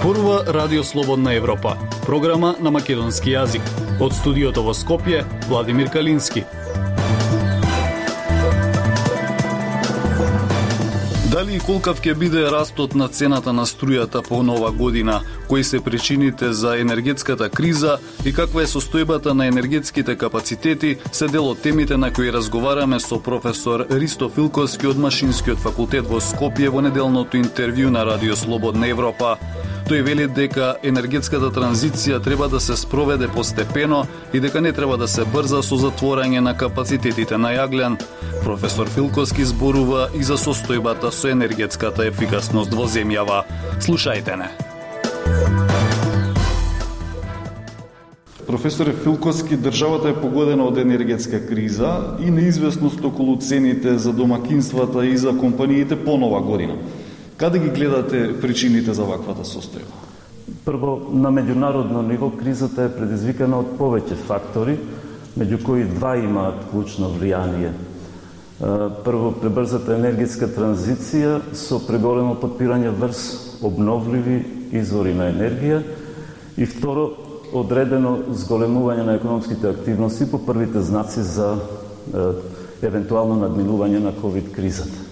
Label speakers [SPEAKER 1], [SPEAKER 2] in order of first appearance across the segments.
[SPEAKER 1] Зборува Радио Слободна Европа, програма на македонски јазик. Од студиото во Скопје, Владимир Калински. Дали и колкав ќе биде растот на цената на струјата по нова година? Кои се причините за енергетската криза и каква е состојбата на енергетските капацитети се дел од темите на кои разговараме со професор Ристо Филковски од Машинскиот факултет во Скопје во неделното интервју на Радио Слободна Европа. Тој вели дека енергетската транзиција треба да се спроведе постепено и дека не треба да се брза со затворање на капацитетите на јаглен. Професор Филковски зборува и за состојбата со енергетската ефикасност во земјава. Слушајте не.
[SPEAKER 2] Професоре Филковски, државата е погодена од енергетска криза и неизвестност околу цените за домакинствата и за компаниите по нова година. Каде ги гледате причините за ваквата состојба?
[SPEAKER 3] Прво, на меѓународно ниво кризата е предизвикана од повеќе фактори, меѓу кои два имаат клучно влијание. Прво, пребрзата енергетска транзиција со преголемо подпирање врз обновливи извори на енергија и второ, одредено зголемување на економските активности по првите знаци за евентуално надминување на ковид кризата.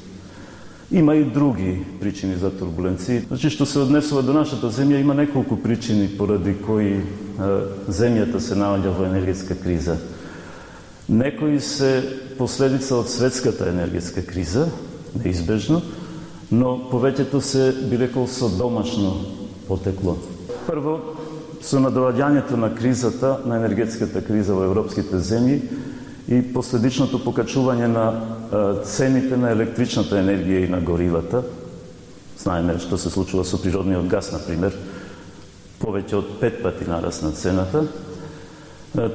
[SPEAKER 3] Има и други причини за турбуленции. Значи, што се однесува до нашата земја, има неколку причини поради кои земјата се наоѓа во енергетска криза. Некои се последица од светската енергетска криза, неизбежно, но повеќето се, би рекол, со домашно потекло. Прво, со надоаѓањето на кризата, на енергетската криза во европските земји и последичното покачување на цените на електричната енергија и на горивата, знаеме што се случува со природниот газ, на пример, повеќе од пет пати нарасна цената,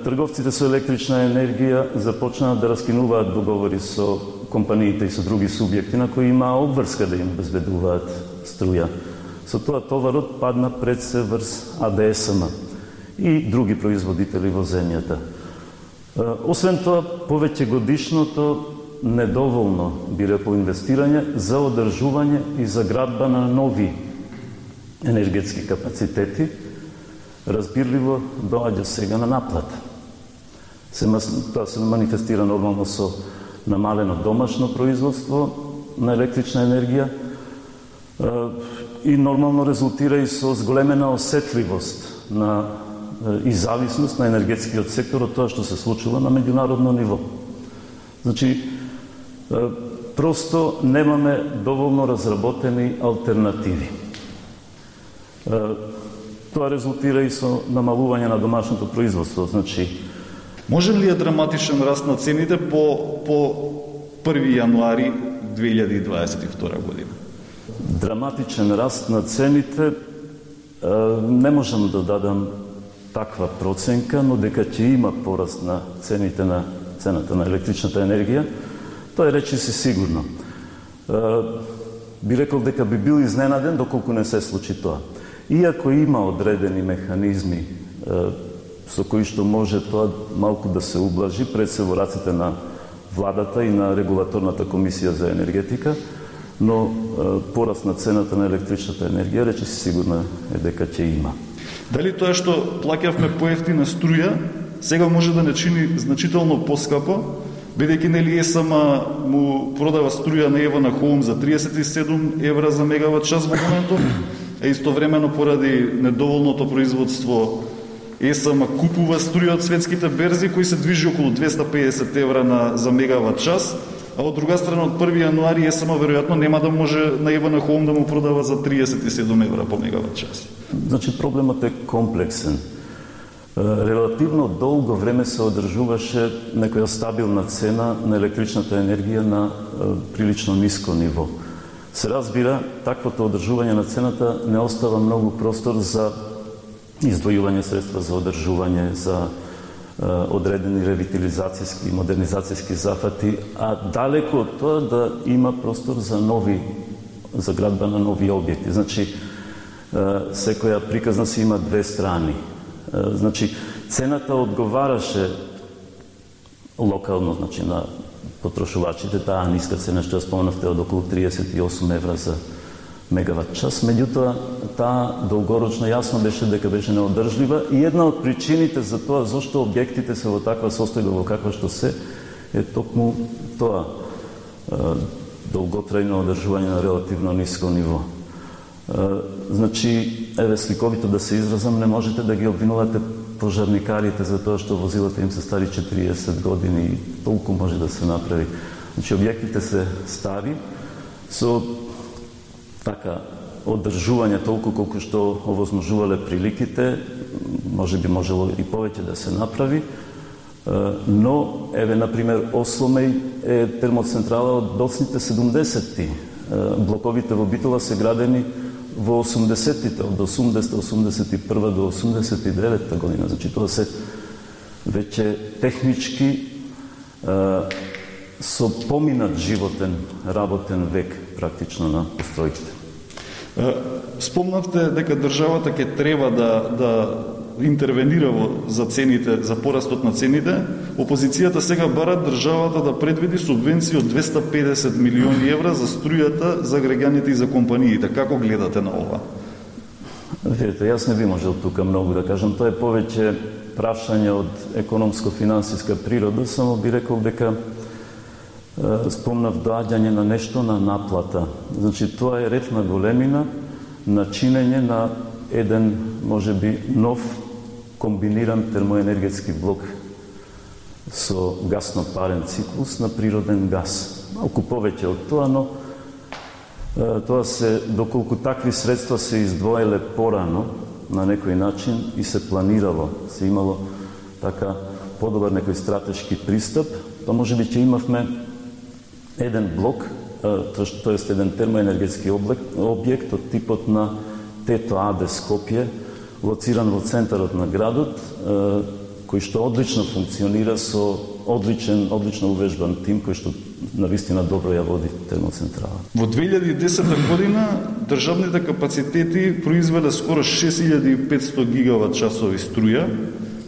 [SPEAKER 3] трговците со електрична енергија започнаа да раскинуваат договори со компаниите и со други субјекти на кои имаа обврска да им обезбедуваат струја. Со тоа товарот падна пред се врз АДСМ и други производители во земјата. Освен тоа, повеќе годишното недоволно, би рекол, инвестирање за одржување и за градба на нови енергетски капацитети, разбирливо доаѓа сега на наплата. Се, тоа се манифестира нормално со намалено домашно производство на електрична енергија и нормално резултира и со зголемена осетливост на и зависност на енергетскиот сектор од тоа што се случува на меѓународно ниво. Значи, просто немаме доволно разработени алтернативи. Тоа резултира и со намалување на домашното производство. Значи,
[SPEAKER 2] Може ли е драматичен раст на цените по, по 1 јануари 2022 година?
[SPEAKER 3] Драматичен раст на цените не можам да дадам таква проценка, но дека ќе има пораст на цените на цената на електричната енергија, Тоа е речи си сигурно. Би рекол дека би бил изненаден доколку не се случи тоа. Иако има одредени механизми со кои што може тоа малку да се ублажи пред се во раците на владата и на регулаторната комисија за енергетика, но пораст на цената на електричната енергија рече си сигурно е дека ќе има.
[SPEAKER 2] Дали тоа што плаќавме поевтина струја, сега може да не чини значително поскапо, бидејќи нели ЕСМ му продава струја на Ева на Хоум за 37 евра за мегават час во моментот, а истовремено поради недоволното производство ЕСМ купува струја од светските берзи кои се движи околу 250 евра на за мегават час, а од друга страна од 1 јануари ЕСМ веројатно нема да може на Ева на Хоум да му продава за 37 евра по мегават час.
[SPEAKER 3] Значи проблемот е комплексен релативно долго време се одржуваше некоја стабилна цена на електричната енергија на прилично ниско ниво. Се разбира, таквото одржување на цената не остава многу простор за издвојување средства за одржување, за одредени ревитализацијски и модернизацијски зафати, а далеко од тоа да има простор за нови за градба на нови објекти. Значи, секоја приказна си има две страни Значи, цената одговараше локално, значи, на потрошувачите, таа ниска цена што ја спомнавте од околу 38 евра за мегават час, меѓутоа таа долгорочно јасно беше дека беше неодржлива. И една од причините за тоа зошто објектите се во таква состојба во каква што се е токму тоа долготрајно одржување на релативно ниско ниво. Значи, еве сликовито да се изразам, не можете да ги обвинувате пожарникарите за тоа што возилата им се стари 40 години и толку може да се направи. Значи, објектите се стари, со така одржување толку колку што овозможувале приликите, може би можело и повеќе да се направи, но, еве, например, Осломеј е термоцентрала од доцните 70-ти. Блоковите во Битола се градени во 80-тите, од 80-81 до 89 година. Значи, тоа се веќе технички со поминат животен, работен век практично на постројките.
[SPEAKER 2] Спомнавте дека државата ќе треба да, да интервенира во, за цените, за порастот на цените. Опозицијата сега бара државата да предвиди субвенции од 250 милиони евра за струјата за граѓаните и за компаниите. Како гледате на ова?
[SPEAKER 3] Да видите, јас не би можел тука многу да кажам. Тоа е повеќе прашање од економско-финансиска природа, само би рекол дека спомнав доаѓање на нешто на наплата. Значи, тоа е ред на големина на чинење на еден, може би, нов комбиниран термоенергетски блок со гасно-парен циклус на природен газ. Малку повеќе од тоа, но тоа се, доколку такви средства се издвоеле порано, на некој начин и се планирало, се имало така подобар некој стратешки пристап, па може би ќе имавме еден блок, тоест еден термоенергетски објект од типот на Тето Аде Скопје, лоциран во центарот на градот, кој што одлично функционира со одличен, одлично увежбан тим кој што на вистина добро ја води термоцентрала.
[SPEAKER 2] Во 2010 година државните капацитети произвеле скоро 6500 гигават часови струја,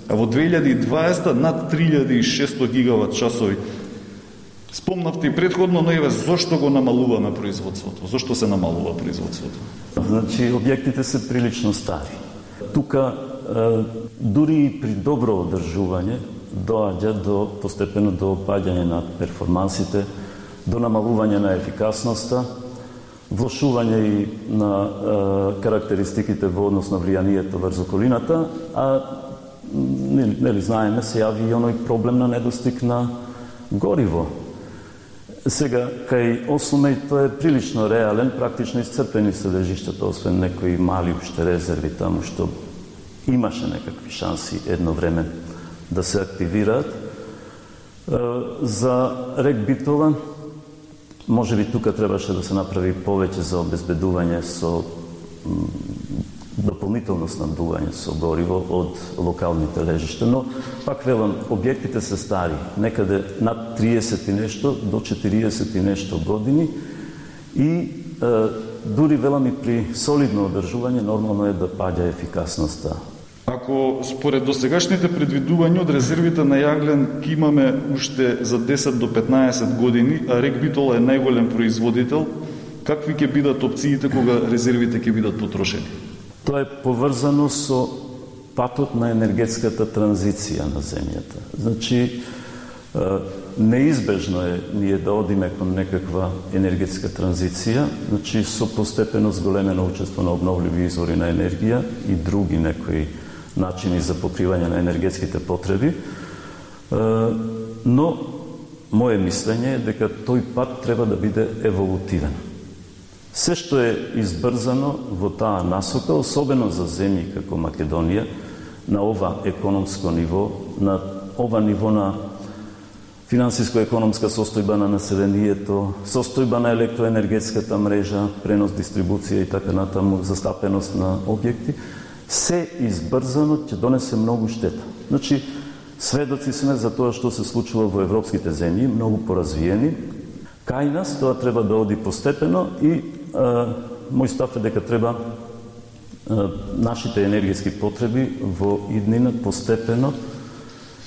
[SPEAKER 2] а во 2020 над 3600 гигават часови Спомнавте и предходно, но еве зошто го намалуваме производството? Зошто се намалува производството?
[SPEAKER 3] Значи, објектите се прилично стари. Тука, дури и при добро одржување, доаѓа до постепено до опаѓање на перформансите, до намалување на ефикасноста, влошување и на е, карактеристиките во однос на влијанието врз околината, а нели знаеме се јави и оној проблем на недостиг на гориво. Сега, кај Осумеј тоа е прилично реален, практично исцрпени се лежиштата, освен некои мали уште резерви таму што имаше некакви шанси едно време да се активираат. За рек Битола, може би тука требаше да се направи повеќе за обезбедување со дополнително снабдување со гориво од локалните лежишта, но пак велам, објектите се стари, некаде над 30 и нешто до 40 и нешто години и е, дури велам и при солидно одржување нормално е да паѓа ефикасноста.
[SPEAKER 2] Ако според досегашните предвидувања од резервите на јаглен ќе имаме уште за 10 до 15 години, а Рек Битола е најголем производител, какви ќе бидат опциите кога резервите ќе бидат потрошени?
[SPEAKER 3] Тоа е поврзано со патот на енергетската транзиција на земјата. Значи, неизбежно е ние да одиме кон некаква енергетска транзиција, значи со постепено зголемено учество на обновливи извори на енергија и други некои начини за покривање на енергетските потреби. Но мое мислење е дека тој пат треба да биде еволутивен. Се што е избрзано во таа насока, особено за земји како Македонија, на ова економско ниво, на ова ниво на финансиско-економска состојба на населението, состојба на електроенергетската мрежа, пренос, дистрибуција и така натаму, застапеност на објекти, се избрзано ќе донесе многу штета. Значи, сведоци сме за тоа што се случува во европските земји, многу поразвиени. Кај нас тоа треба да оди постепено и мој став е дека треба нашите енергиски потреби во иднина постепено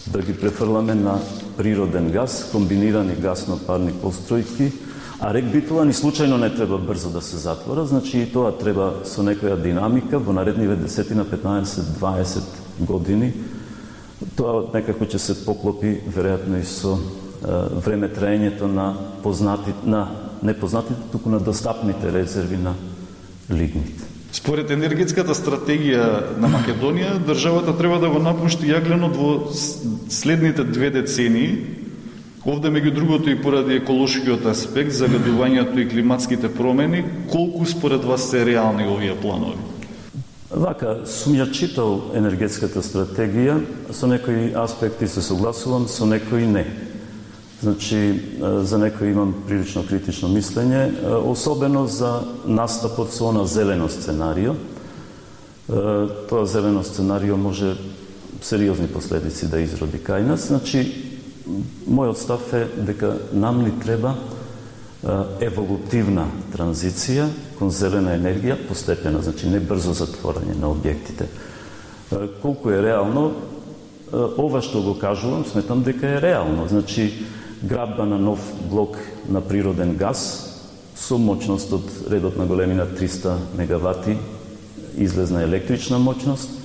[SPEAKER 3] да ги префрламе на природен газ, комбинирани гасно-парни постројки, А рек Битола ни случајно не треба брзо да се затвора, значи и тоа треба со некоја динамика во наредниве 10 на 15, 20 години. Тоа некако ќе се поклопи веројатно и со време траењето на познати на непознатите, туку на достапните резерви на лигнит.
[SPEAKER 2] Според енергетската стратегија на Македонија, државата треба да го напушти јагленот во следните две децении. Овде, меѓу другото, и поради еколошкиот аспект, загадувањето и климатските промени, колку според вас се реални овие планови?
[SPEAKER 3] Вака, сум ја читал енергетската стратегија, со некои аспекти се согласувам, со некои не. Значи, за некој имам прилично критично мислење, особено за настапот со она зелено сценарио. Тоа зелено сценарио може сериозни последици да изроди кај нас. Значи, мојот став е дека нам ни треба еволутивна транзиција кон зелена енергија постепена, значи не брзо затворање на објектите. Колку е реално, ова што го кажувам, сметам дека е реално. Значи, градба на нов блок на природен газ со мощност од редот на големина 300 мегавати излезна електрична моќност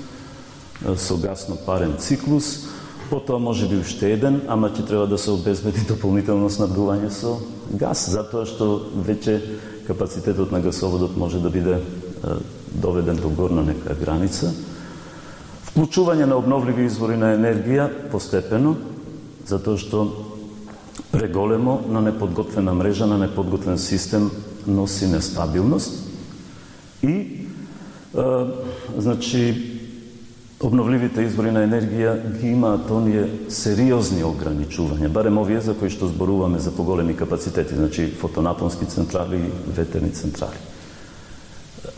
[SPEAKER 3] со гасно парен циклус, потоа може би уште еден, ама ќе треба да се обезбеди дополнително снабдување со газ, затоа што веќе капацитетот на гасоводот може да биде доведен до горна нека граница. Вклучување на обновливи извори на енергија постепено, затоа што преголемо на неподготвена мрежа, на неподготвен систем носи нестабилност и е, значи обновливите извори на енергија ги имаат оние сериозни ограничувања, барем овие за кои што зборуваме за поголеми капацитети, значи фотонапонски централи и ветерни централи.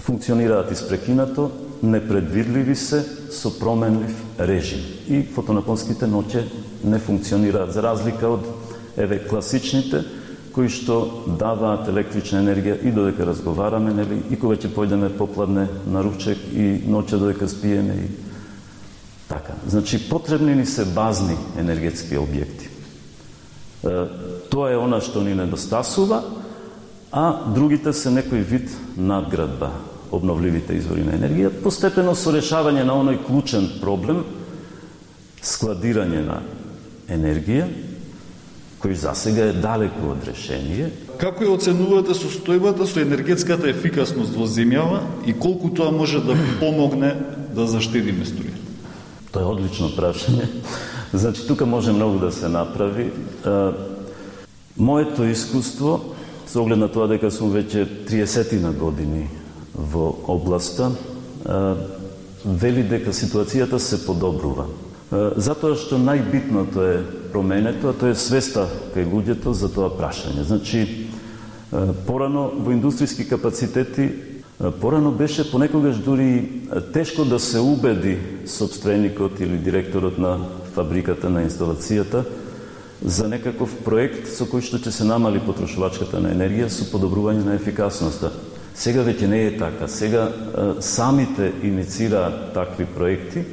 [SPEAKER 3] Функционираат испрекинато, непредвидливи се со променлив режим. И фотонапонските ноќе не функционираат за разлика од еве класичните кои што даваат електрична енергија и додека разговараме, нели, и кога ќе појдеме попладне на ручек и ноќе додека спиеме и така. Значи потребни ни се базни енергетски објекти. Е, тоа е она што ни недостасува, а другите се некој вид надградба обновливите извори на енергија, постепено со решавање на оној клучен проблем складирање на енергија, кој за сега е далеку од решение.
[SPEAKER 2] Како ја оценувате состојбата со енергетската ефикасност во земјава и колку тоа може да помогне да заштедиме струја?
[SPEAKER 3] Тоа е одлично прашање. Значи, тука може многу да се направи. Моето искуство, со оглед на тоа дека сум веќе 30 на години во областа, вели дека ситуацијата се подобрува. Затоа што најбитното е променето, а тоа е свеста кај луѓето за тоа прашање. Значи, порано во индустријски капацитети, порано беше понекогаш дури тешко да се убеди собственикот или директорот на фабриката на инсталацијата за некаков проект со кој што ќе се намали потрошувачката на енергија со подобрување на ефикасноста. Сега веќе не е така. Сега самите иницираат такви проекти,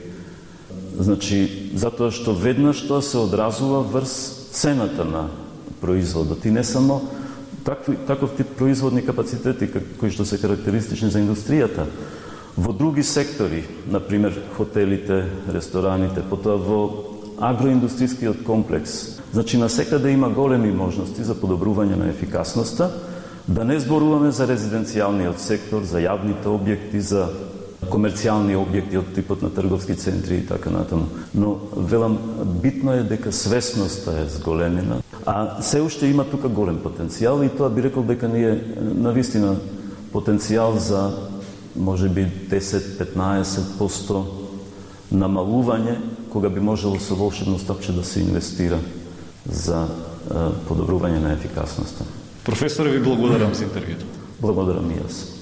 [SPEAKER 3] Значи, затоа што веднаш тоа се одразува врз цената на производот и не само такви, таков тип производни капацитети кои што се карактеристични за индустријата. Во други сектори, например хотелите, рестораните, потоа во агроиндустријскиот комплекс, значи на секаде да има големи можности за подобрување на ефикасноста, да не зборуваме за резиденцијалниот сектор, за јавните објекти, за комерцијални објекти од типот на трговски центри и така натаму. Но велам битно е дека свесноста е зголемена, а се уште има тука голем потенцијал и тоа би рекол дека ни е навистина потенцијал за може би 10-15% намалување кога би можело со волшебно стопче да се инвестира за подобрување на ефикасноста.
[SPEAKER 2] Професор, ви благодарам за интервјуто.
[SPEAKER 3] Благодарам и јас.